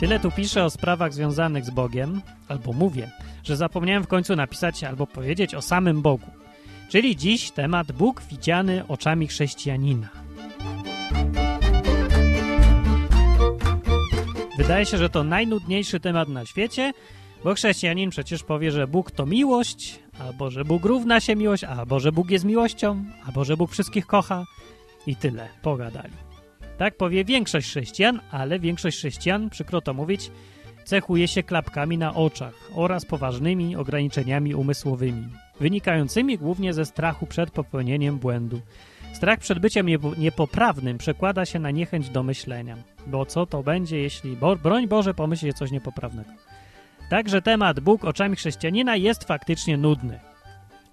Tyle tu piszę o sprawach związanych z Bogiem, albo mówię, że zapomniałem w końcu napisać albo powiedzieć o samym Bogu. Czyli dziś temat Bóg widziany oczami chrześcijanina. Wydaje się, że to najnudniejszy temat na świecie, bo chrześcijanin przecież powie, że Bóg to miłość, albo że Bóg równa się miłość, albo że Bóg jest miłością, albo że Bóg wszystkich kocha i tyle. Pogadali. Tak powie większość chrześcijan, ale większość chrześcijan, przykro to mówić, cechuje się klapkami na oczach oraz poważnymi ograniczeniami umysłowymi, wynikającymi głównie ze strachu przed popełnieniem błędu. Strach przed byciem niepoprawnym przekłada się na niechęć do myślenia, bo co to będzie, jeśli, bo, broń Boże, pomyśli coś niepoprawnego. Także temat Bóg oczami chrześcijanina jest faktycznie nudny,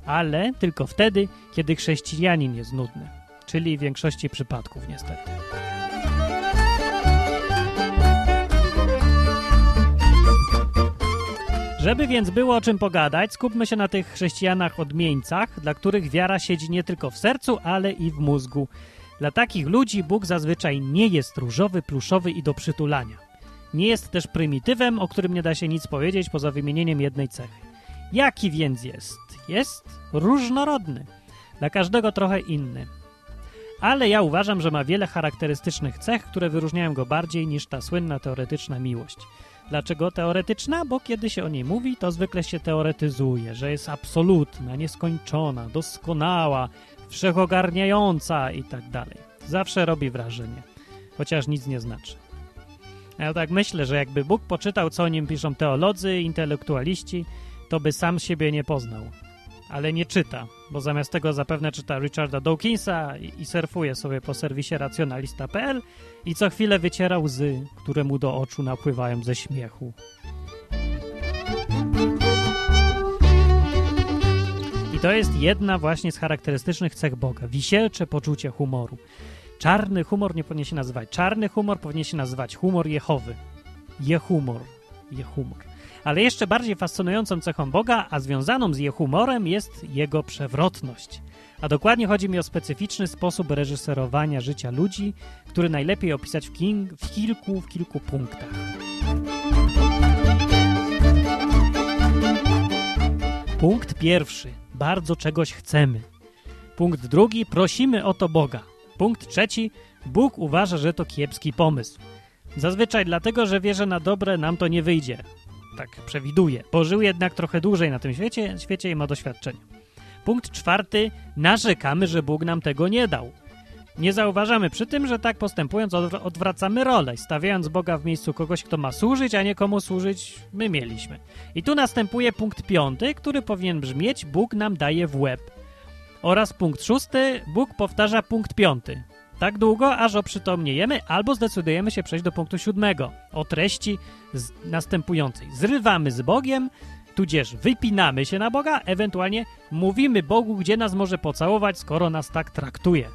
ale tylko wtedy, kiedy chrześcijanin jest nudny, czyli w większości przypadków niestety. Żeby więc było o czym pogadać, skupmy się na tych chrześcijanach odmieńcach, dla których wiara siedzi nie tylko w sercu, ale i w mózgu. Dla takich ludzi Bóg zazwyczaj nie jest różowy, pluszowy i do przytulania. Nie jest też prymitywem, o którym nie da się nic powiedzieć poza wymienieniem jednej cechy. Jaki więc jest? Jest różnorodny. Dla każdego trochę inny. Ale ja uważam, że ma wiele charakterystycznych cech, które wyróżniają go bardziej niż ta słynna teoretyczna miłość. Dlaczego teoretyczna? Bo kiedy się o niej mówi, to zwykle się teoretyzuje, że jest absolutna, nieskończona, doskonała, wszechogarniająca i tak dalej. Zawsze robi wrażenie, chociaż nic nie znaczy. Ja tak myślę, że jakby Bóg poczytał, co o nim piszą teolodzy, intelektualiści, to by sam siebie nie poznał. Ale nie czyta, bo zamiast tego zapewne czyta Richarda Dawkinsa i, i surfuje sobie po serwisie racjonalista.pl i co chwilę wyciera łzy, które mu do oczu napływają ze śmiechu. I to jest jedna właśnie z charakterystycznych cech Boga wisielcze poczucie humoru. Czarny humor nie powinien się nazywać czarny humor, powinien się nazywać humor Jehowy. Jehumor. Jehumor. Ale jeszcze bardziej fascynującą cechą Boga, a związaną z Jehumorem jest jego przewrotność. A dokładnie chodzi mi o specyficzny sposób reżyserowania życia ludzi, który najlepiej opisać w, king, w kilku, w kilku punktach. Punkt pierwszy. Bardzo czegoś chcemy. Punkt drugi. Prosimy o to Boga. Punkt trzeci. Bóg uważa, że to kiepski pomysł. Zazwyczaj dlatego, że wie, że na dobre nam to nie wyjdzie. Tak przewiduje. Bo żył jednak trochę dłużej na tym świecie, świecie i ma doświadczenie. Punkt czwarty. Narzekamy, że Bóg nam tego nie dał. Nie zauważamy przy tym, że tak postępując odwracamy rolę, stawiając Boga w miejscu kogoś, kto ma służyć, a nie komu służyć my mieliśmy. I tu następuje punkt piąty, który powinien brzmieć Bóg nam daje w łeb. Oraz punkt szósty, Bóg powtarza punkt piąty. Tak długo, aż oprzytomniejemy albo zdecydujemy się przejść do punktu siódmego, o treści następującej. Zrywamy z Bogiem, tudzież wypinamy się na Boga, ewentualnie mówimy Bogu, gdzie nas może pocałować, skoro nas tak traktuje.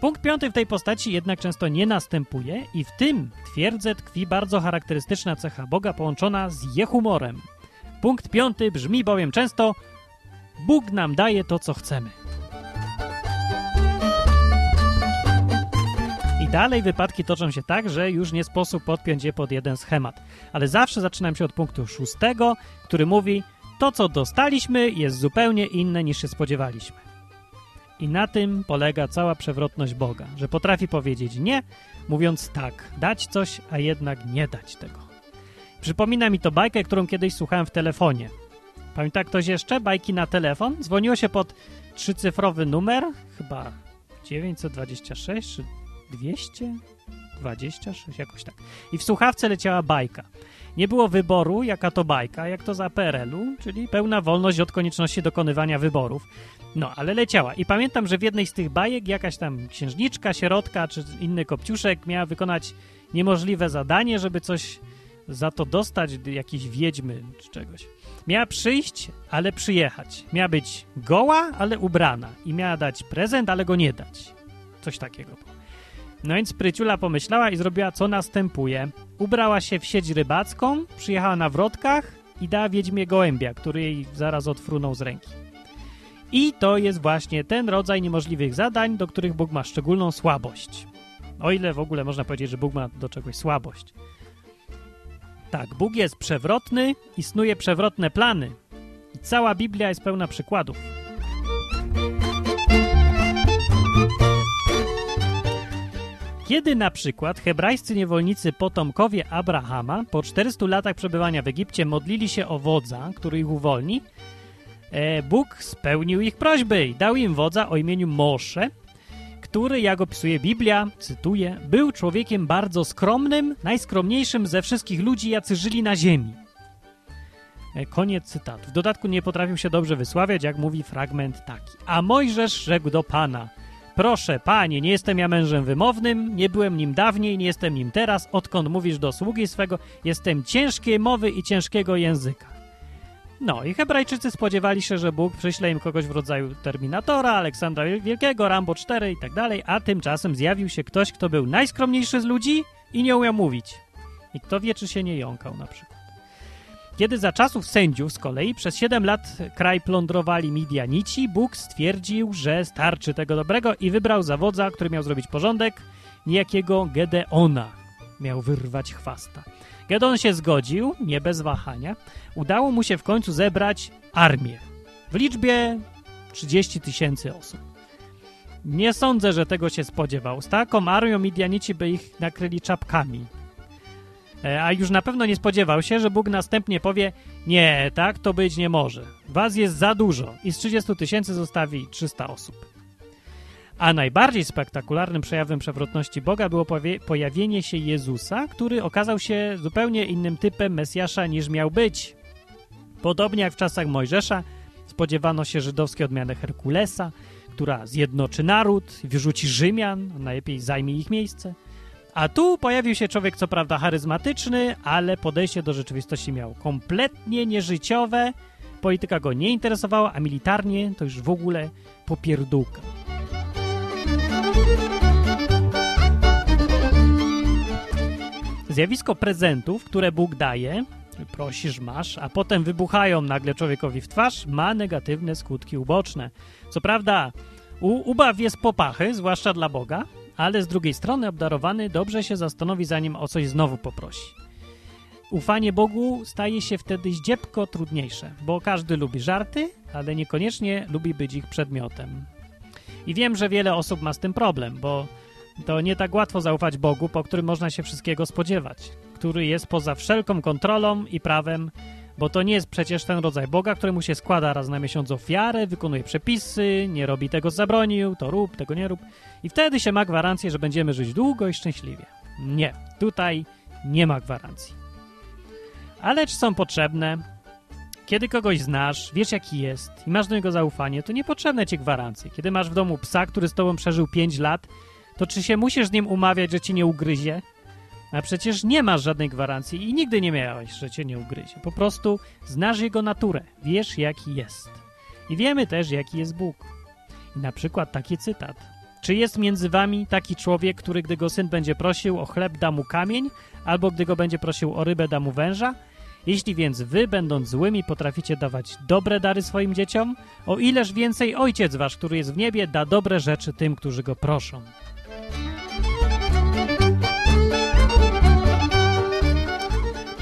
Punkt piąty w tej postaci jednak często nie następuje i w tym, twierdzę, tkwi bardzo charakterystyczna cecha Boga połączona z jehumorem. Punkt piąty brzmi bowiem często Bóg nam daje to, co chcemy. Dalej wypadki toczą się tak, że już nie sposób podpiąć je pod jeden schemat. Ale zawsze zaczynam się od punktu szóstego, który mówi to, co dostaliśmy jest zupełnie inne niż się spodziewaliśmy. I na tym polega cała przewrotność Boga, że potrafi powiedzieć nie, mówiąc tak, dać coś, a jednak nie dać tego. Przypomina mi to bajkę, którą kiedyś słuchałem w telefonie. Pamięta ktoś jeszcze? Bajki na telefon? Dzwoniło się pod trzycyfrowy numer, chyba 926 czy 226, jakoś tak. I w słuchawce leciała bajka. Nie było wyboru, jaka to bajka, jak to za PRL-u, czyli pełna wolność od konieczności dokonywania wyborów. No, ale leciała. I pamiętam, że w jednej z tych bajek jakaś tam księżniczka, sierotka czy inny kopciuszek miała wykonać niemożliwe zadanie, żeby coś za to dostać, jakieś wiedźmy czy czegoś. Miała przyjść, ale przyjechać. Miała być goła, ale ubrana. I miała dać prezent, ale go nie dać. Coś takiego. No więc Pryciula pomyślała i zrobiła co następuje. Ubrała się w sieć rybacką, przyjechała na wrotkach i dała wiedźmie gołębia, który jej zaraz odfrunął z ręki. I to jest właśnie ten rodzaj niemożliwych zadań, do których Bóg ma szczególną słabość. O ile w ogóle można powiedzieć, że Bóg ma do czegoś słabość. Tak, Bóg jest przewrotny, istnuje przewrotne plany. I cała Biblia jest pełna przykładów. Kiedy na przykład hebrajscy niewolnicy potomkowie Abrahama po 400 latach przebywania w Egipcie modlili się o wodza, który ich uwolni, e, Bóg spełnił ich prośby i dał im wodza o imieniu Mosze, który, jak opisuje Biblia, cytuję, był człowiekiem bardzo skromnym, najskromniejszym ze wszystkich ludzi, jacy żyli na ziemi. E, Koniec cytatu. W dodatku nie potrafił się dobrze wysławiać, jak mówi fragment taki. A Mojżesz rzekł do Pana, proszę, Panie, nie jestem ja mężem wymownym, nie byłem nim dawniej, nie jestem nim teraz, odkąd mówisz do sługi swego, jestem ciężkiej mowy i ciężkiego języka. No i Hebrajczycy spodziewali się, że Bóg przyśle im kogoś w rodzaju Terminatora, Aleksandra Wielkiego, Rambo 4 i tak dalej, a tymczasem zjawił się ktoś, kto był najskromniejszy z ludzi i nie umiał mówić. I kto wie, czy się nie jąkał na przykład. Kiedy za czasów sędziów z kolei przez 7 lat kraj plądrowali Midianici, Bóg stwierdził, że starczy tego dobrego i wybrał zawodza, który miał zrobić porządek, niejakiego Gedeona. Miał wyrwać chwasta. Gedeon się zgodził, nie bez wahania. Udało mu się w końcu zebrać armię w liczbie 30 tysięcy osób. Nie sądzę, że tego się spodziewał. Z taką armią Midianici by ich nakryli czapkami. E, A już na pewno nie spodziewał się, że Bóg następnie powie: Nie, tak to być nie może. Was jest za dużo i z 30 tysięcy zostawi 300 osób. A najbardziej spektakularnym przejawem przewrotności Boga było pojawienie się Jezusa, który okazał się zupełnie innym typem Mesjasza niż miał być. Podobnie jak w czasach Mojżesza spodziewano się żydowskiej odmiany Herkulesa, która zjednoczy naród, wyrzuci Rzymian, najlepiej zajmie ich miejsce. A tu pojawił się człowiek, co prawda charyzmatyczny, ale podejście do rzeczywistości miał kompletnie nieżyciowe, polityka go nie interesowała, a militarnie to już w ogóle popierdółka. Zjawisko prezentów, które Bóg daje, prosisz, masz, a potem wybuchają nagle człowiekowi w twarz, ma negatywne skutki uboczne. Co prawda, u, ubaw jest popachy, zwłaszcza dla Boga, ale z drugiej strony obdarowany dobrze się zastanowi, zanim o coś znowu poprosi. Ufanie Bogu staje się wtedy zdziepko trudniejsze, bo każdy lubi żarty, ale niekoniecznie lubi być ich przedmiotem. I wiem, że wiele osób ma z tym problem, bo to nie tak łatwo zaufać Bogu, po którym można się wszystkiego spodziewać, który jest poza wszelką kontrolą i prawem, bo to nie jest przecież ten rodzaj Boga, któremu się składa raz na miesiąc ofiarę, wykonuje przepisy, nie robi tego, co zabronił, to rób, tego nie rób. I wtedy się ma gwarancję, że będziemy żyć długo i szczęśliwie. Nie, tutaj nie ma gwarancji. Ale czy są potrzebne? Kiedy kogoś znasz, wiesz jaki jest i masz do niego zaufanie, to niepotrzebne ci gwarancje. Kiedy masz w domu psa, który z tobą przeżył 5 lat, to czy się musisz z nim umawiać, że ci nie ugryzie? A przecież nie masz żadnej gwarancji i nigdy nie miałeś, że cię nie ugryzie. Po prostu znasz jego naturę, wiesz jaki jest. I wiemy też, jaki jest Bóg. I na przykład taki cytat. Czy jest między wami taki człowiek, który gdy go syn będzie prosił o chleb, da mu kamień, albo gdy go będzie prosił o rybę, da mu węża? Jeśli więc wy, będąc złymi, potraficie dawać dobre dary swoim dzieciom, o ileż więcej Ojciec wasz, który jest w niebie, da dobre rzeczy tym, którzy go proszą.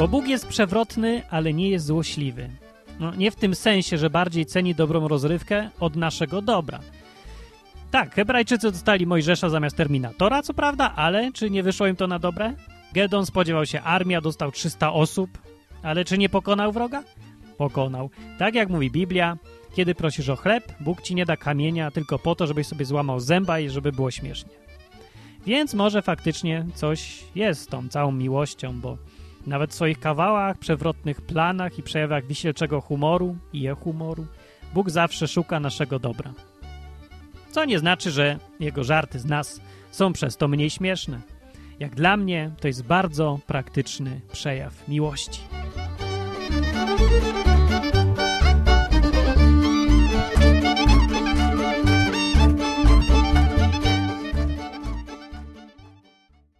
Bo Bóg jest przewrotny, ale nie jest złośliwy. No, nie w tym sensie, że bardziej ceni dobrą rozrywkę od naszego dobra. Tak, Hebrajczycy dostali Mojżesza zamiast Terminatora, co prawda, ale czy nie wyszło im to na dobre? Gedon spodziewał się armia, dostał 300 osób, ale czy nie pokonał wroga? Pokonał. Tak jak mówi Biblia, kiedy prosisz o chleb, Bóg ci nie da kamienia tylko po to, żebyś sobie złamał zęba i żeby było śmiesznie. Więc może faktycznie coś jest z tą całą miłością, bo nawet w swoich kawałach, przewrotnych planach i przejawach wisielczego humoru i humoru Bóg zawsze szuka naszego dobra. Co nie znaczy, że jego żarty z nas są przez to mniej śmieszne. Jak dla mnie to jest bardzo praktyczny przejaw miłości.